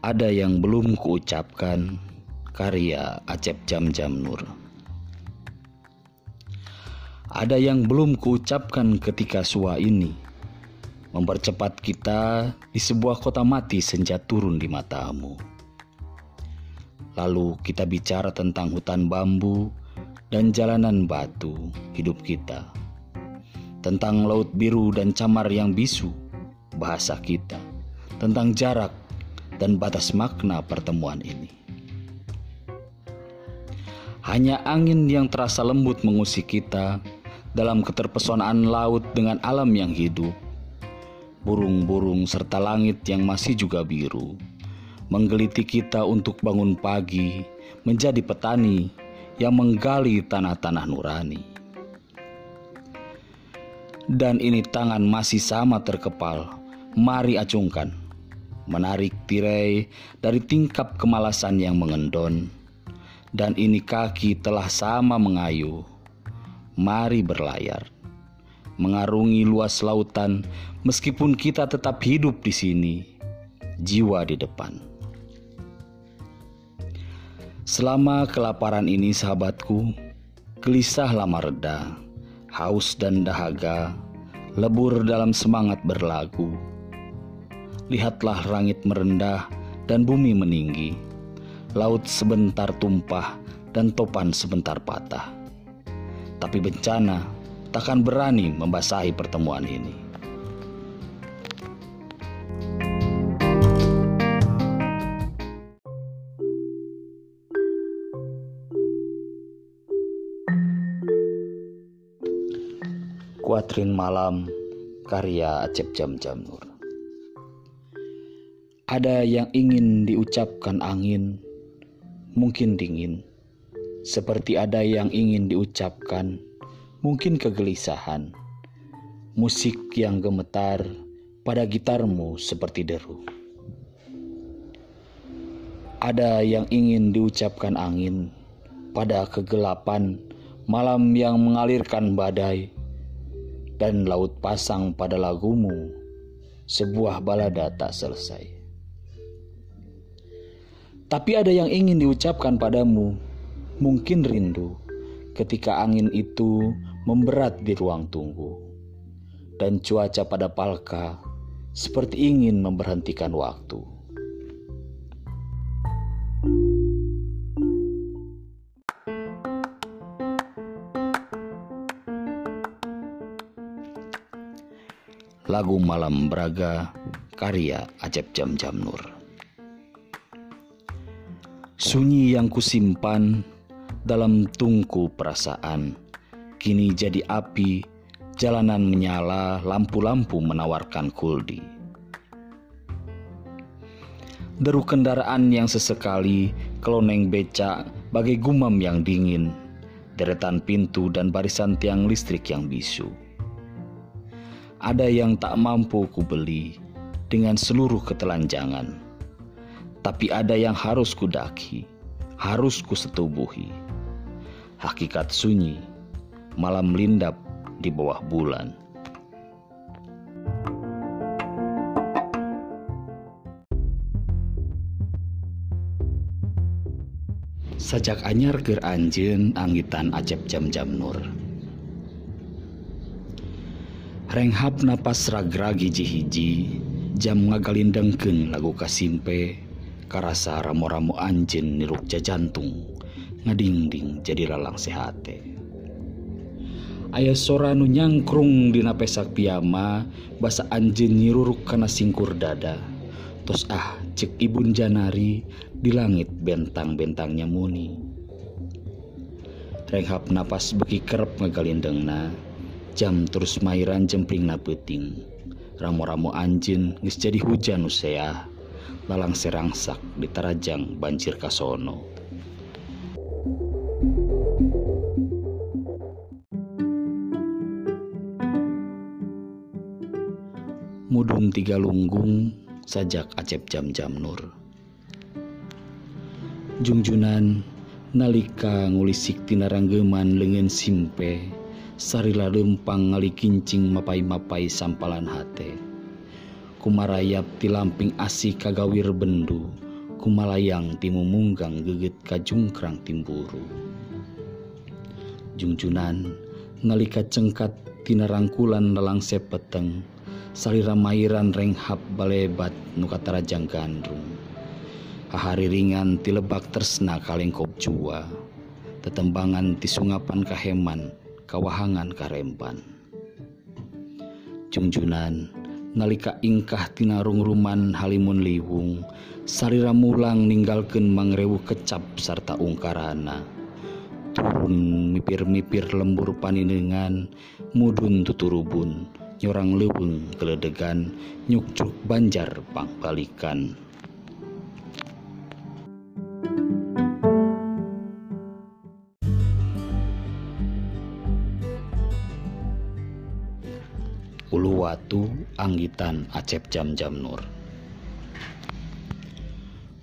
Ada yang belum kuucapkan karya Acep Jam Jam Nur. Ada yang belum kuucapkan ketika sua ini mempercepat kita di sebuah kota mati senja turun di matamu. Lalu kita bicara tentang hutan bambu dan jalanan batu hidup kita. Tentang laut biru dan camar yang bisu, bahasa kita. Tentang jarak dan batas makna pertemuan ini. Hanya angin yang terasa lembut mengusik kita dalam keterpesonaan laut dengan alam yang hidup. Burung-burung serta langit yang masih juga biru menggeliti kita untuk bangun pagi menjadi petani yang menggali tanah-tanah nurani. Dan ini tangan masih sama terkepal, mari acungkan, menarik tirai dari tingkap kemalasan yang mengendon. Dan ini kaki telah sama mengayuh, mari berlayar, mengarungi luas lautan meskipun kita tetap hidup di sini, jiwa di depan. Selama kelaparan ini sahabatku, gelisah lama reda, haus dan dahaga, lebur dalam semangat berlagu. Lihatlah langit merendah dan bumi meninggi, laut sebentar tumpah dan topan sebentar patah. Tapi bencana takkan berani membasahi pertemuan ini. Kuatrin Malam karya Acep Jam Jam Nur. Ada yang ingin diucapkan angin, mungkin dingin. Seperti ada yang ingin diucapkan, mungkin kegelisahan. Musik yang gemetar pada gitarmu seperti deru. Ada yang ingin diucapkan angin pada kegelapan malam yang mengalirkan badai dan laut pasang pada lagumu, sebuah balada tak selesai. Tapi ada yang ingin diucapkan padamu, mungkin rindu ketika angin itu memberat di ruang tunggu, dan cuaca pada palka seperti ingin memberhentikan waktu. Lagu Malam Braga karya Acep Jam Jam Nur. Sunyi yang kusimpan dalam tungku perasaan kini jadi api, jalanan menyala, lampu-lampu menawarkan kuldi. Deru kendaraan yang sesekali keloneng becak bagai gumam yang dingin, deretan pintu dan barisan tiang listrik yang bisu ada yang tak mampu kubeli dengan seluruh ketelanjangan. Tapi ada yang harus kudaki, harus kusetubuhi. Hakikat sunyi, malam lindap di bawah bulan. Sajak anyar ger anjen angitan acep jam-jam nur. Renghap napas ragragi hiji jam ngagalindengkeun lagu kasimpe karasa ramo-ramo anjin nirukja jantung ngadingding jadi lalang sehate. Ayah sora nu nyangkrung dina pesak piyama basa anjin nyiruruk kana singkur dada. Tos ah cek ibun janari di langit bentang-bentangnya muni renghap napas beki kerep ngegalindengna jam terus mairan jempling na peting ramo-ramo anjin geus jadi hujan useah lalang serangsak di tarajang banjir kasono. Mudun tiga lunggung sajak acep jam-jam nur. Jungjunan nalika ngulisik tinaranggeman lengan simpe sarila lempang ngali kincing mapai-mapai sampalan hate kumarayap ti lamping asih kagawir bendu kumalayang timu munggang geget kajungkrang timburu jungjunan nalika cengkat tina rangkulan lelang sepeteng salira mairan renghap balebat nukatarajang gandrung. Hahari ringan tilebak tersna kalengkop jua tetembangan tisungapan kaheman kawahangan karempan jungjunan nalika ingkah tinarung ruman halimun liwung sarira mulang ninggalkeun mangrewu kecap sarta ungkarana. Turun mipir-mipir lembur paninengan mudun tuturubun nyorang leweng keledegan nyukcuk banjar pangkalikan Watu Anggitan Acep Jam-jam Nur.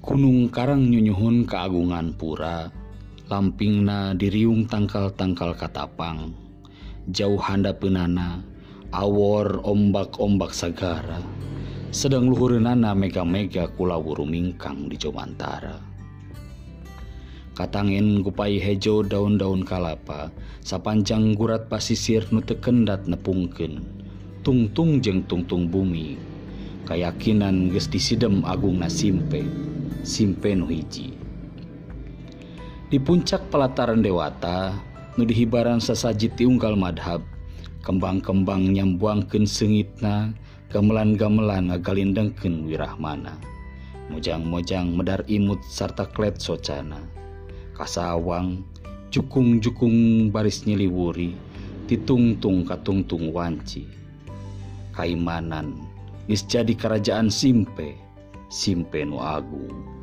Gunung Karang nyunyuhun keagungan pura lampingna diriung tangkal-tangkal Katapang. Jauh handa penana awor ombak-ombak sagara. Sedang luhurunana mega-mega kulawuru mingkang di Jomantara. Katangin gupai hejo daun-daun kalapa sapanjang gurat pasisir nu tekendat nepungkeun. tungtung jeng tungtung bumi. Kayakakinan gesti Sidem Agung nasimpe Simpe Simpe Nuhiji di puncak pelataran dewata nu dihibaran sesaji tiunggal madhab kembang-kembang nyambuangkeun sengitna gamelan-gamelan ngagalindengken wirahmana. Mojang-mojang medar imut sarta klet socana. Kasawang jukung-jukung baris nyiliwuri ditungtung katungtung wanci. Kaimanan, Is jadi kerajaan Simpe, Simpe nu Agung.